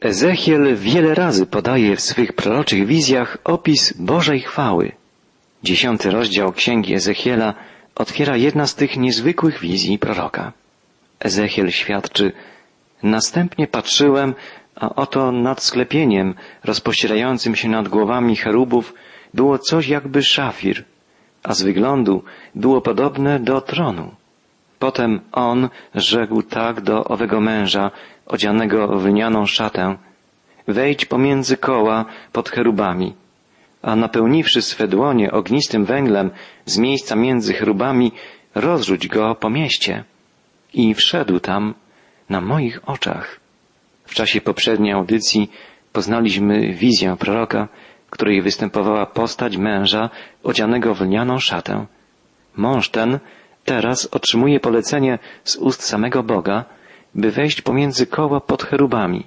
Ezechiel wiele razy podaje w swych proroczych wizjach opis Bożej chwały. Dziesiąty rozdział Księgi Ezechiela otwiera jedna z tych niezwykłych wizji proroka. Ezechiel świadczy, następnie patrzyłem, a oto nad sklepieniem rozpościerającym się nad głowami cherubów było coś jakby szafir, a z wyglądu było podobne do tronu. Potem on rzekł tak do owego męża, odzianego w lnianą szatę, wejdź pomiędzy koła pod cherubami, a napełniwszy swe dłonie ognistym węglem z miejsca między cherubami, rozrzuć go po mieście. I wszedł tam na moich oczach. W czasie poprzedniej audycji poznaliśmy wizję proroka, której występowała postać męża odzianego w lnianą szatę. Mąż ten teraz otrzymuje polecenie z ust samego Boga, by wejść pomiędzy koła pod cherubami.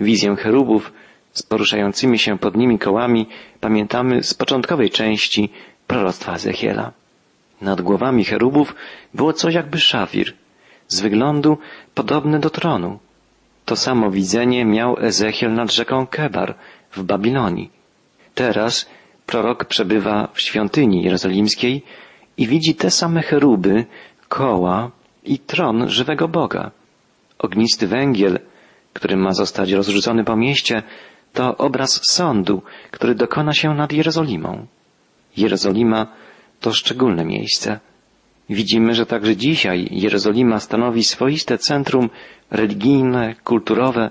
Wizję cherubów z poruszającymi się pod nimi kołami pamiętamy z początkowej części proroctwa Ezechiela. Nad głowami cherubów było coś jakby szafir, z wyglądu podobny do tronu. To samo widzenie miał Ezechiel nad rzeką Kebar w Babilonii. Teraz prorok przebywa w świątyni jerozolimskiej i widzi te same cheruby, koła i tron żywego Boga. Ognisty węgiel, który ma zostać rozrzucony po mieście, to obraz sądu, który dokona się nad Jerozolimą. Jerozolima to szczególne miejsce. Widzimy, że także dzisiaj Jerozolima stanowi swoiste centrum religijne, kulturowe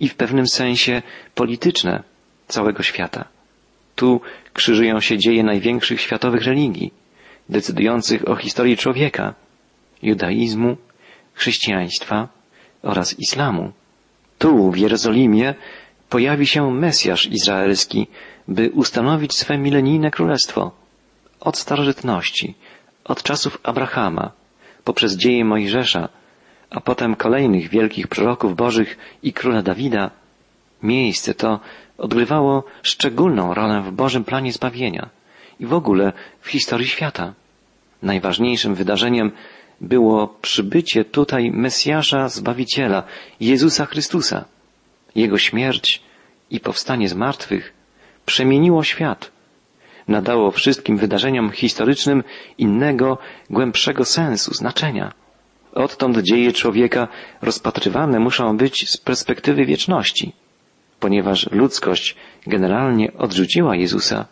i w pewnym sensie polityczne całego świata. Tu krzyżują się dzieje największych światowych religii, decydujących o historii człowieka, judaizmu, chrześcijaństwa oraz islamu. Tu, w Jerozolimie, pojawi się Mesjasz Izraelski, by ustanowić swe milenijne królestwo. Od starożytności, od czasów Abrahama, poprzez dzieje Mojżesza, a potem kolejnych wielkich proroków bożych i króla Dawida, miejsce to odgrywało szczególną rolę w Bożym planie zbawienia i w ogóle w historii świata. Najważniejszym wydarzeniem było przybycie tutaj Mesjasza Zbawiciela, Jezusa Chrystusa. Jego śmierć i powstanie z martwych przemieniło świat, nadało wszystkim wydarzeniom historycznym innego, głębszego sensu, znaczenia. Odtąd dzieje człowieka rozpatrywane muszą być z perspektywy wieczności. Ponieważ ludzkość generalnie odrzuciła Jezusa,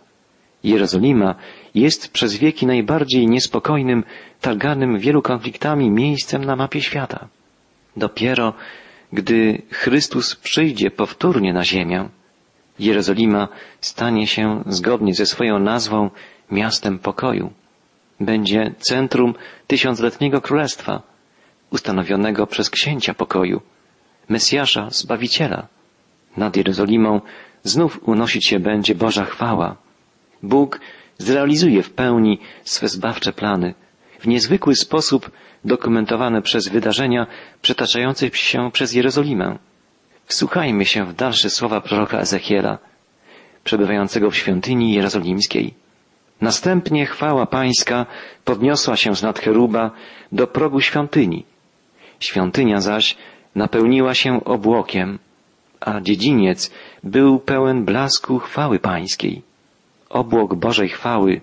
Jerozolima jest przez wieki najbardziej niespokojnym, targanym wielu konfliktami miejscem na mapie świata. Dopiero gdy Chrystus przyjdzie powtórnie na ziemię, Jerozolima stanie się zgodnie ze swoją nazwą miastem pokoju. Będzie centrum tysiącletniego królestwa, ustanowionego przez księcia pokoju, Mesjasza, Zbawiciela. Nad Jerozolimą znów unosić się będzie Boża chwała. Bóg zrealizuje w pełni swe zbawcze plany, w niezwykły sposób dokumentowane przez wydarzenia przetaczające się przez Jerozolimę. Wsłuchajmy się w dalsze słowa proroka Ezechiela, przebywającego w świątyni jerozolimskiej. Następnie chwała pańska podniosła się z nad cheruba do progu świątyni. Świątynia zaś napełniła się obłokiem, a dziedziniec był pełen blasku chwały pańskiej. Obłok Bożej chwały,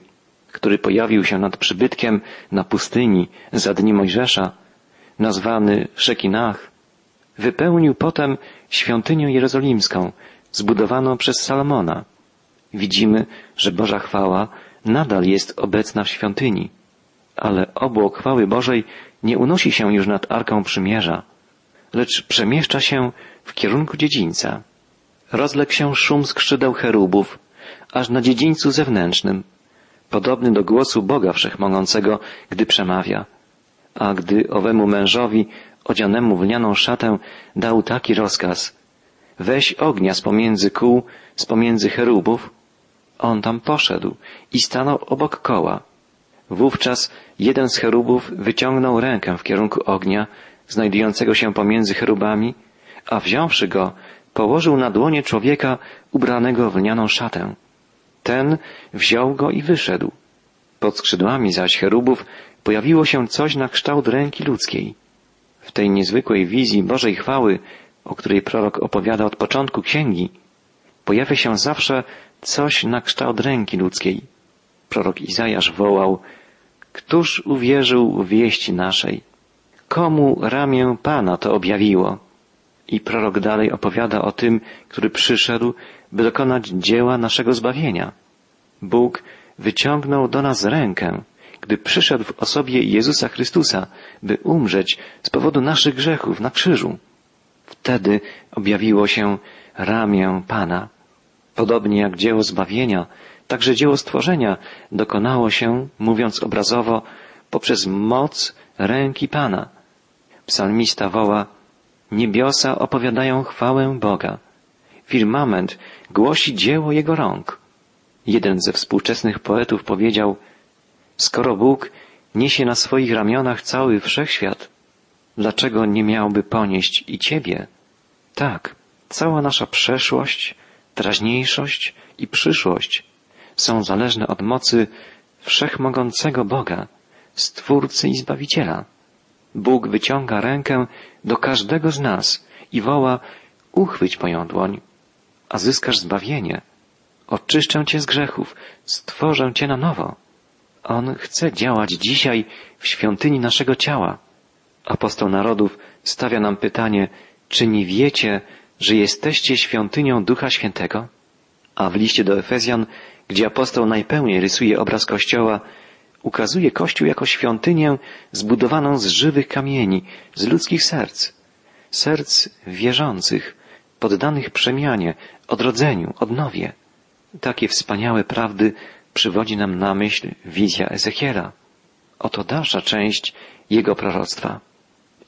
który pojawił się nad przybytkiem na pustyni za dni Mojżesza, nazwany Szekinach, wypełnił potem świątynię jerozolimską, zbudowaną przez Salomona. Widzimy, że Boża chwała nadal jest obecna w świątyni, ale obłok chwały Bożej nie unosi się już nad Arką Przymierza, lecz przemieszcza się w kierunku dziedzińca. Rozległ się szum skrzydeł cherubów, aż na dziedzińcu zewnętrznym, podobny do głosu Boga Wszechmogącego, gdy przemawia. A gdy owemu mężowi, odzianemu w lnianą szatę, dał taki rozkaz, weź ognia z pomiędzy kół, z pomiędzy cherubów, on tam poszedł i stanął obok koła. Wówczas jeden z cherubów wyciągnął rękę w kierunku ognia, znajdującego się pomiędzy cherubami, a wziąwszy go, położył na dłonie człowieka ubranego w lnianą szatę. Ten wziął go i wyszedł. Pod skrzydłami zaś cherubów pojawiło się coś na kształt ręki ludzkiej. W tej niezwykłej wizji Bożej chwały o której prorok opowiada od początku księgi, pojawia się zawsze coś na kształt ręki ludzkiej. Prorok Izajasz wołał, Któż uwierzył wieści naszej? Komu ramię Pana to objawiło? I prorok dalej opowiada o tym, który przyszedł, by dokonać dzieła naszego zbawienia. Bóg wyciągnął do nas rękę, gdy przyszedł w osobie Jezusa Chrystusa, by umrzeć z powodu naszych grzechów na krzyżu. Wtedy objawiło się ramię Pana. Podobnie jak dzieło zbawienia, także dzieło stworzenia dokonało się, mówiąc obrazowo, poprzez moc ręki Pana. Psalmista woła, niebiosa opowiadają chwałę Boga. Firmament głosi dzieło Jego rąk. Jeden ze współczesnych poetów powiedział, skoro Bóg niesie na swoich ramionach cały wszechświat, dlaczego nie miałby ponieść i Ciebie? Tak, cała nasza przeszłość, teraźniejszość i przyszłość są zależne od mocy wszechmogącego Boga, Stwórcy i Zbawiciela. Bóg wyciąga rękę do każdego z nas i woła, uchwyć moją dłoń, a zyskasz zbawienie. Oczyszczę cię z grzechów, stworzę cię na nowo. On chce działać dzisiaj w świątyni naszego ciała. Apostoł narodów stawia nam pytanie, czy nie wiecie, że jesteście świątynią Ducha Świętego? A w liście do Efezjan, gdzie apostoł najpełniej rysuje obraz Kościoła, ukazuje Kościół jako świątynię zbudowaną z żywych kamieni, z ludzkich serc, serc wierzących, poddanych przemianie, odrodzeniu, odnowie. Takie wspaniałe prawdy przywodzi nam na myśl wizja Ezechiela. Oto dalsza część jego proroctwa.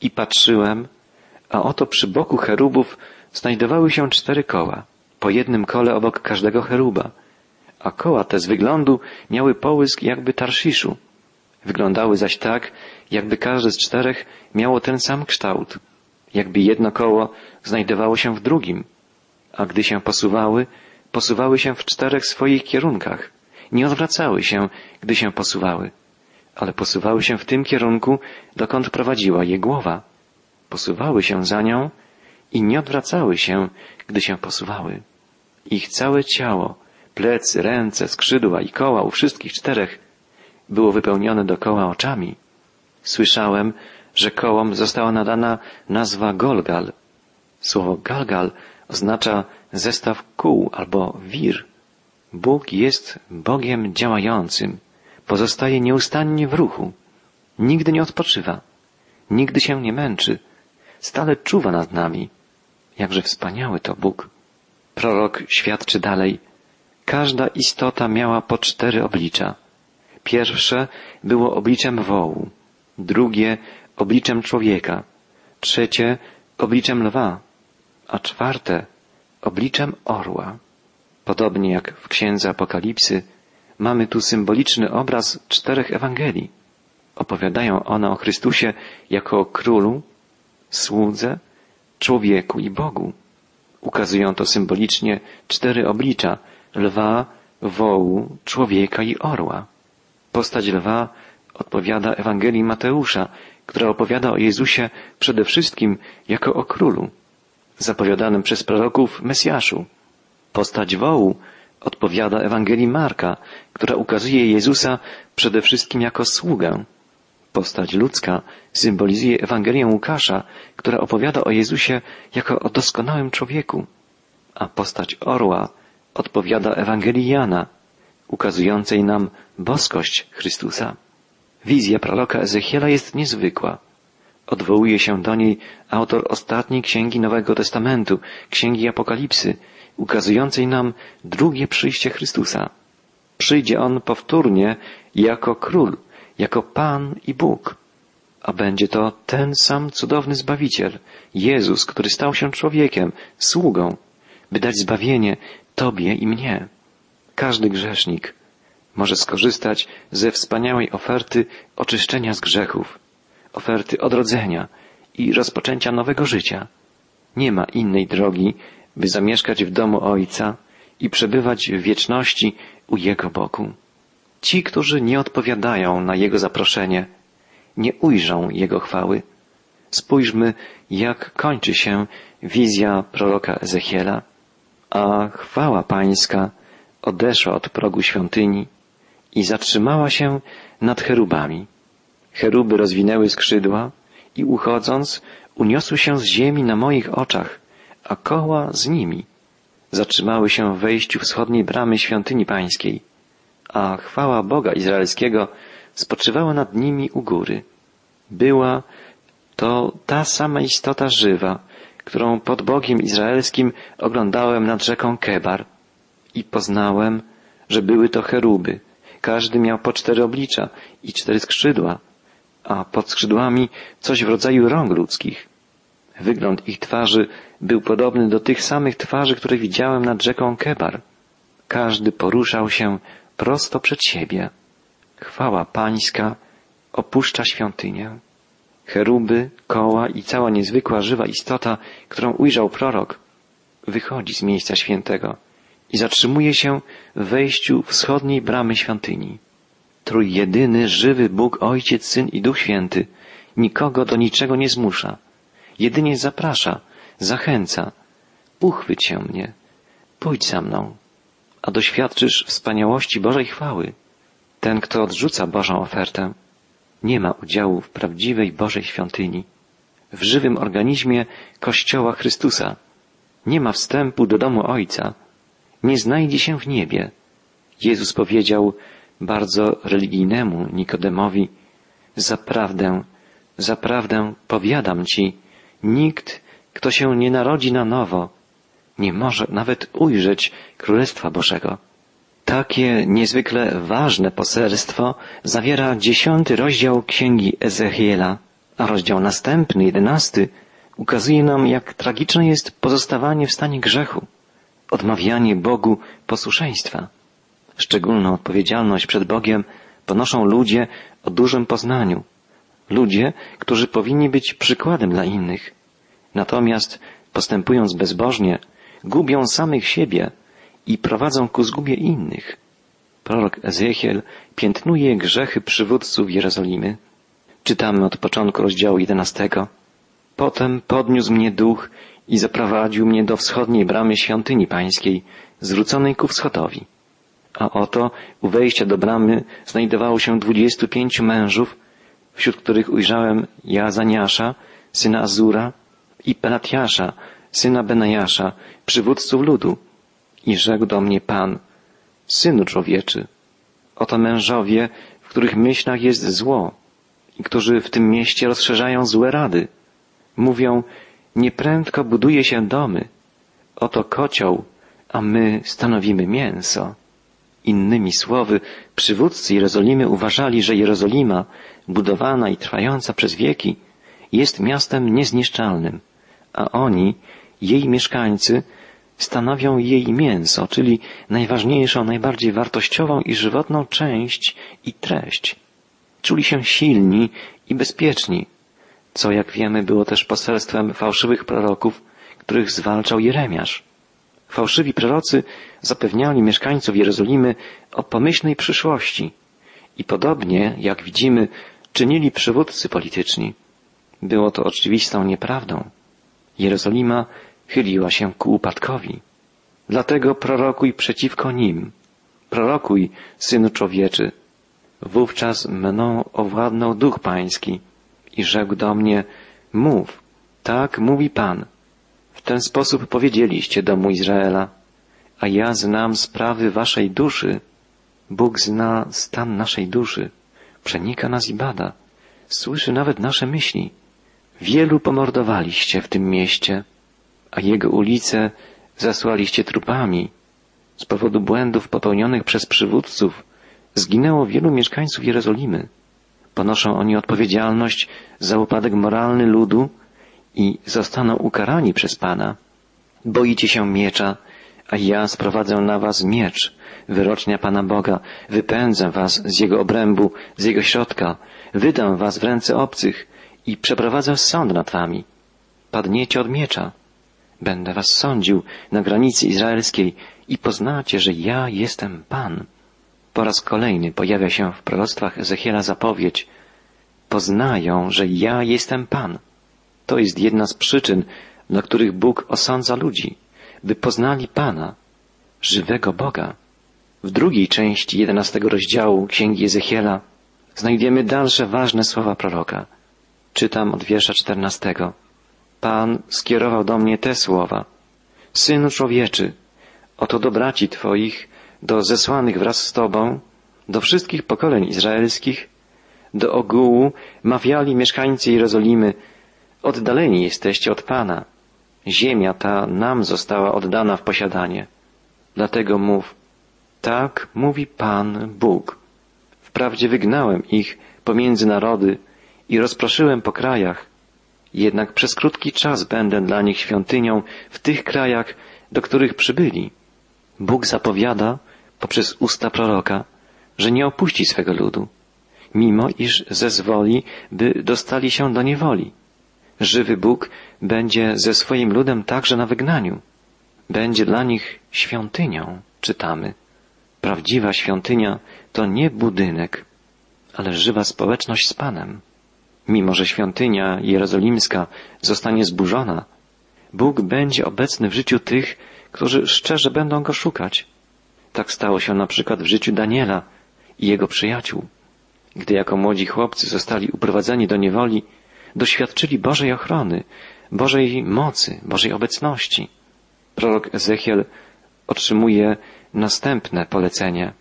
I patrzyłem, a oto przy boku cherubów znajdowały się cztery koła, po jednym kole obok każdego cheruba, a koła te z wyglądu miały połysk jakby tarsziszu. Wyglądały zaś tak, jakby każde z czterech miało ten sam kształt, jakby jedno koło znajdowało się w drugim, a gdy się posuwały, posuwały się w czterech swoich kierunkach. Nie odwracały się, gdy się posuwały, ale posuwały się w tym kierunku, dokąd prowadziła je głowa. Posuwały się za nią i nie odwracały się, gdy się posuwały. Ich całe ciało, plecy, ręce, skrzydła i koła u wszystkich czterech było wypełnione dokoła oczami. Słyszałem, że kołom została nadana nazwa Golgal. Słowo Galgal oznacza zestaw kół albo wir. Bóg jest Bogiem działającym, pozostaje nieustannie w ruchu, nigdy nie odpoczywa, nigdy się nie męczy, stale czuwa nad nami. Jakże wspaniały to Bóg. Prorok świadczy dalej, każda istota miała po cztery oblicza. Pierwsze było obliczem wołu, drugie obliczem człowieka, trzecie obliczem lwa, a czwarte obliczem orła. Podobnie jak w księdze Apokalipsy, mamy tu symboliczny obraz czterech Ewangelii. Opowiadają one o Chrystusie jako o królu, słudze, człowieku i Bogu. Ukazują to symbolicznie cztery oblicza lwa, wołu, człowieka i orła. Postać lwa odpowiada Ewangelii Mateusza, która opowiada o Jezusie przede wszystkim jako o królu, zapowiadanym przez proroków Mesjaszu. Postać wołu odpowiada Ewangelii Marka, która ukazuje Jezusa przede wszystkim jako sługę. Postać ludzka symbolizuje Ewangelię Łukasza, która opowiada o Jezusie jako o doskonałym człowieku, a postać orła odpowiada Ewangelii Jana, ukazującej nam boskość Chrystusa. Wizja proroka Ezechiela jest niezwykła. Odwołuje się do niej autor ostatniej księgi Nowego Testamentu, księgi Apokalipsy, ukazującej nam drugie przyjście Chrystusa. Przyjdzie on powtórnie jako król, jako Pan i Bóg. A będzie to ten sam cudowny Zbawiciel, Jezus, który stał się człowiekiem, sługą, by dać zbawienie Tobie i mnie. Każdy grzesznik może skorzystać ze wspaniałej oferty oczyszczenia z grzechów, oferty odrodzenia i rozpoczęcia nowego życia. Nie ma innej drogi, by zamieszkać w domu Ojca i przebywać w wieczności u Jego boku. Ci, którzy nie odpowiadają na Jego zaproszenie, nie ujrzą Jego chwały, Spójrzmy, jak kończy się wizja proroka Ezechiela, a chwała pańska odeszła od progu świątyni i zatrzymała się nad cherubami. Cheruby rozwinęły skrzydła i uchodząc uniosły się z ziemi na moich oczach, a koła z nimi zatrzymały się w wejściu wschodniej bramy świątyni pańskiej, a chwała Boga Izraelskiego spoczywała nad nimi u góry. Była to ta sama istota żywa, którą pod Bogiem Izraelskim oglądałem nad rzeką Kebar i poznałem, że były to cheruby. Każdy miał po cztery oblicza i cztery skrzydła, a pod skrzydłami coś w rodzaju rąk ludzkich. Wygląd ich twarzy był podobny do tych samych twarzy, które widziałem nad rzeką Kebar. Każdy poruszał się prosto przed siebie. Chwała pańska opuszcza świątynię. Cheruby, koła i cała niezwykła żywa istota, którą ujrzał prorok, wychodzi z miejsca świętego i zatrzymuje się w wejściu wschodniej bramy świątyni. Trójjedyny, żywy Bóg, Ojciec, Syn i Duch Święty nikogo do niczego nie zmusza. Jedynie zaprasza, zachęca. Uchwyć się mnie, pójdź za mną, a doświadczysz wspaniałości Bożej chwały. Ten, kto odrzuca Bożą ofertę, nie ma udziału w prawdziwej Bożej świątyni, w żywym organizmie Kościoła Chrystusa. Nie ma wstępu do domu Ojca. Nie znajdzie się w niebie. Jezus powiedział bardzo religijnemu Nikodemowi, zaprawdę, zaprawdę powiadam Ci, nikt, kto się nie narodzi na nowo, nie może nawet ujrzeć Królestwa Bożego. Takie niezwykle ważne poselstwo zawiera dziesiąty rozdział Księgi Ezechiela, a rozdział następny, jedenasty, ukazuje nam, jak tragiczne jest pozostawanie w stanie grzechu, odmawianie Bogu posłuszeństwa. Szczególną odpowiedzialność przed Bogiem ponoszą ludzie o dużym poznaniu, ludzie, którzy powinni być przykładem dla innych. Natomiast postępując bezbożnie, gubią samych siebie i prowadzą ku zgubie innych. Prorok Ezechiel piętnuje grzechy przywódców Jerozolimy. Czytamy od początku rozdziału jedenastego. Potem podniósł mnie duch i zaprowadził mnie do wschodniej bramy świątyni pańskiej, zwróconej ku wschodowi. A oto u wejścia do bramy znajdowało się dwudziestu pięciu mężów, wśród których ujrzałem Jazaniasza, syna Azura i Pelatiasza, syna Benajasza, przywódców ludu. I rzekł do mnie Pan, Synu człowieczy, oto mężowie, w których myślach jest zło i którzy w tym mieście rozszerzają złe rady. Mówią, nieprędko buduje się domy, oto kocioł, a my stanowimy mięso. Innymi słowy, przywódcy Jerozolimy uważali, że Jerozolima, budowana i trwająca przez wieki, jest miastem niezniszczalnym, a oni, jej mieszkańcy, stanowią jej mięso, czyli najważniejszą, najbardziej wartościową i żywotną część i treść. Czuli się silni i bezpieczni, co jak wiemy było też poselstwem fałszywych proroków, których zwalczał Jeremiasz. Fałszywi prorocy zapewniali mieszkańców Jerozolimy o pomyślnej przyszłości i podobnie, jak widzimy, czynili przywódcy polityczni. Było to oczywistą nieprawdą. Jerozolima chyliła się ku upadkowi. Dlatego prorokuj przeciwko nim. Prorokuj, synu człowieczy. Wówczas mną owładnął duch pański i rzekł do mnie, mów, tak mówi Pan. W ten sposób powiedzieliście domu Izraela, a ja znam sprawy waszej duszy. Bóg zna stan naszej duszy, przenika nas i bada, słyszy nawet nasze myśli. Wielu pomordowaliście w tym mieście, a jego ulice zasłaliście trupami. Z powodu błędów popełnionych przez przywódców zginęło wielu mieszkańców Jerozolimy. Ponoszą oni odpowiedzialność za upadek moralny ludu i zostaną ukarani przez Pana. Boicie się miecza, a ja sprowadzę na was miecz, wyrocznia Pana Boga, wypędzę was z Jego obrębu, z Jego środka, wydam was w ręce obcych i przeprowadzę sąd nad wami. Padniecie od miecza. Będę was sądził na granicy izraelskiej i poznacie, że ja jestem Pan. Po raz kolejny pojawia się w proroctwach Ezechiela zapowiedź. Poznają, że ja jestem Pan. To jest jedna z przyczyn, dla których Bóg osądza ludzi, by poznali Pana, żywego Boga. W drugiej części jedenastego rozdziału Księgi Ezechiela znajdziemy dalsze ważne słowa proroka. Czytam od wiersza czternastego. Pan skierował do mnie te słowa. Synu człowieczy, oto do braci Twoich, do zesłanych wraz z Tobą, do wszystkich pokoleń izraelskich, do ogółu mawiali mieszkańcy Jerozolimy, oddaleni jesteście od Pana. Ziemia ta nam została oddana w posiadanie. Dlatego mów, tak mówi Pan Bóg. Wprawdzie wygnałem ich pomiędzy narody i rozproszyłem po krajach, jednak przez krótki czas będę dla nich świątynią w tych krajach, do których przybyli. Bóg zapowiada poprzez usta proroka, że nie opuści swego ludu, mimo iż zezwoli, by dostali się do niewoli. Żywy Bóg będzie ze swoim ludem także na wygnaniu. Będzie dla nich świątynią, czytamy. Prawdziwa świątynia to nie budynek, ale żywa społeczność z Panem. Mimo, że świątynia jerozolimska zostanie zburzona, Bóg będzie obecny w życiu tych, którzy szczerze będą Go szukać. Tak stało się na przykład w życiu Daniela i jego przyjaciół. Gdy jako młodzi chłopcy zostali uprowadzeni do niewoli, doświadczyli Bożej ochrony, Bożej mocy, Bożej obecności. Prorok Ezechiel otrzymuje następne polecenie.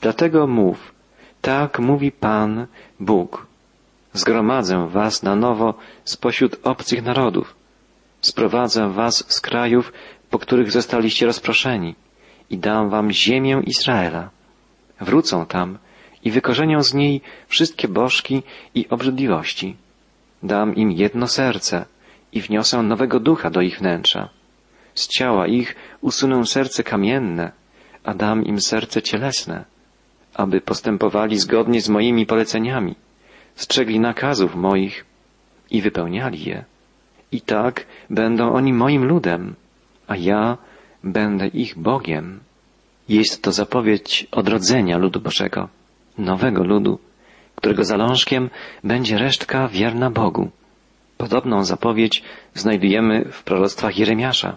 Dlatego mów, tak mówi Pan Bóg. Zgromadzę was na nowo spośród obcych narodów. Sprowadzę was z krajów, po których zostaliście rozproszeni i dam wam ziemię Izraela. Wrócą tam i wykorzenią z niej wszystkie bożki i obrzydliwości. Dam im jedno serce i wniosę nowego ducha do ich wnętrza. Z ciała ich usunę serce kamienne, a dam im serce cielesne, aby postępowali zgodnie z moimi poleceniami, strzegli nakazów moich i wypełniali je. I tak będą oni moim ludem, a ja będę ich Bogiem. Jest to zapowiedź odrodzenia ludu Bożego, nowego ludu, którego zalążkiem będzie resztka wierna Bogu. Podobną zapowiedź znajdujemy w proroctwach Jeremiasza.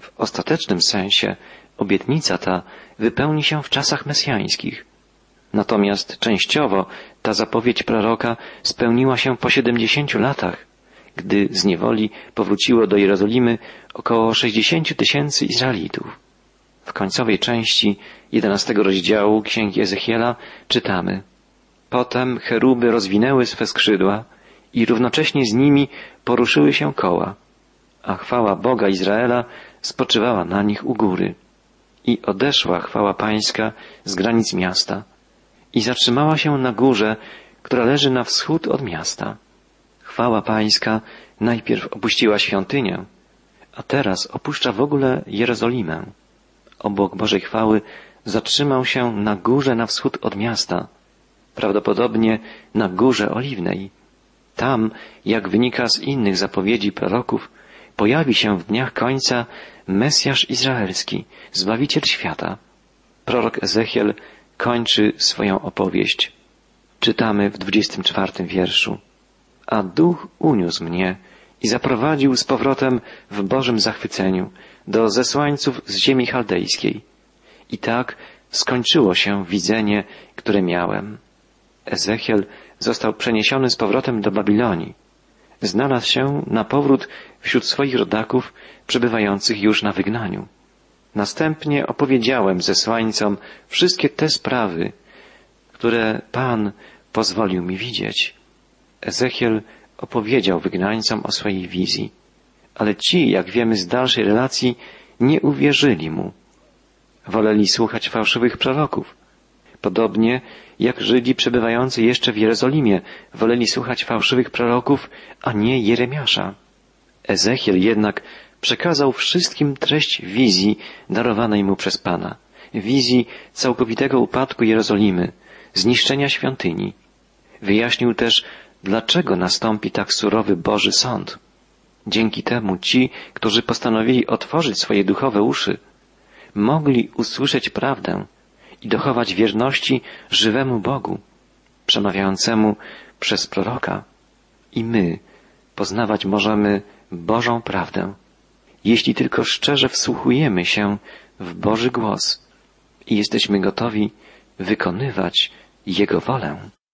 W ostatecznym sensie obietnica ta wypełni się w czasach mesjańskich. Natomiast częściowo ta zapowiedź proroka spełniła się po siedemdziesięciu latach, gdy z niewoli powróciło do Jerozolimy około sześćdziesięciu tysięcy Izraelitów. W końcowej części jedenastego rozdziału Księgi Ezechiela czytamy Potem cheruby rozwinęły swe skrzydła i równocześnie z nimi poruszyły się koła, a chwała Boga Izraela spoczywała na nich u góry. I odeszła chwała pańska z granic miasta i zatrzymała się na górze, która leży na wschód od miasta. Chwała pańska najpierw opuściła świątynię, a teraz opuszcza w ogóle Jerozolimę. Obok Bożej chwały zatrzymał się na górze na wschód od miasta, prawdopodobnie na górze oliwnej. Tam, jak wynika z innych zapowiedzi proroków, pojawi się w dniach końca Mesjasz Izraelski, Zbawiciel świata. Prorok Ezechiel kończy swoją opowieść. Czytamy w 24 wierszu. A duch uniósł mnie i zaprowadził z powrotem w Bożym zachwyceniu do zesłańców z ziemi chaldejskiej. I tak skończyło się widzenie, które miałem. Ezechiel został przeniesiony z powrotem do Babilonii. Znalazł się na powrót wśród swoich rodaków przebywających już na wygnaniu. Następnie opowiedziałem zesłańcom wszystkie te sprawy, które Pan pozwolił mi widzieć. Ezechiel opowiedział wygnańcom o swojej wizji, ale ci, jak wiemy z dalszej relacji, nie uwierzyli mu. Woleli słuchać fałszywych proroków. Podobnie jak Żydzi przebywający jeszcze w Jerozolimie woleli słuchać fałszywych proroków, a nie Jeremiasza. Ezechiel jednak przekazał wszystkim treść wizji darowanej mu przez Pana, wizji całkowitego upadku Jerozolimy, zniszczenia świątyni. Wyjaśnił też, dlaczego nastąpi tak surowy Boży sąd. Dzięki temu ci, którzy postanowili otworzyć swoje duchowe uszy, mogli usłyszeć prawdę i dochować wierności żywemu Bogu, przemawiającemu przez proroka. I my poznawać możemy Bożą prawdę, jeśli tylko szczerze wsłuchujemy się w Boży głos i jesteśmy gotowi wykonywać Jego wolę.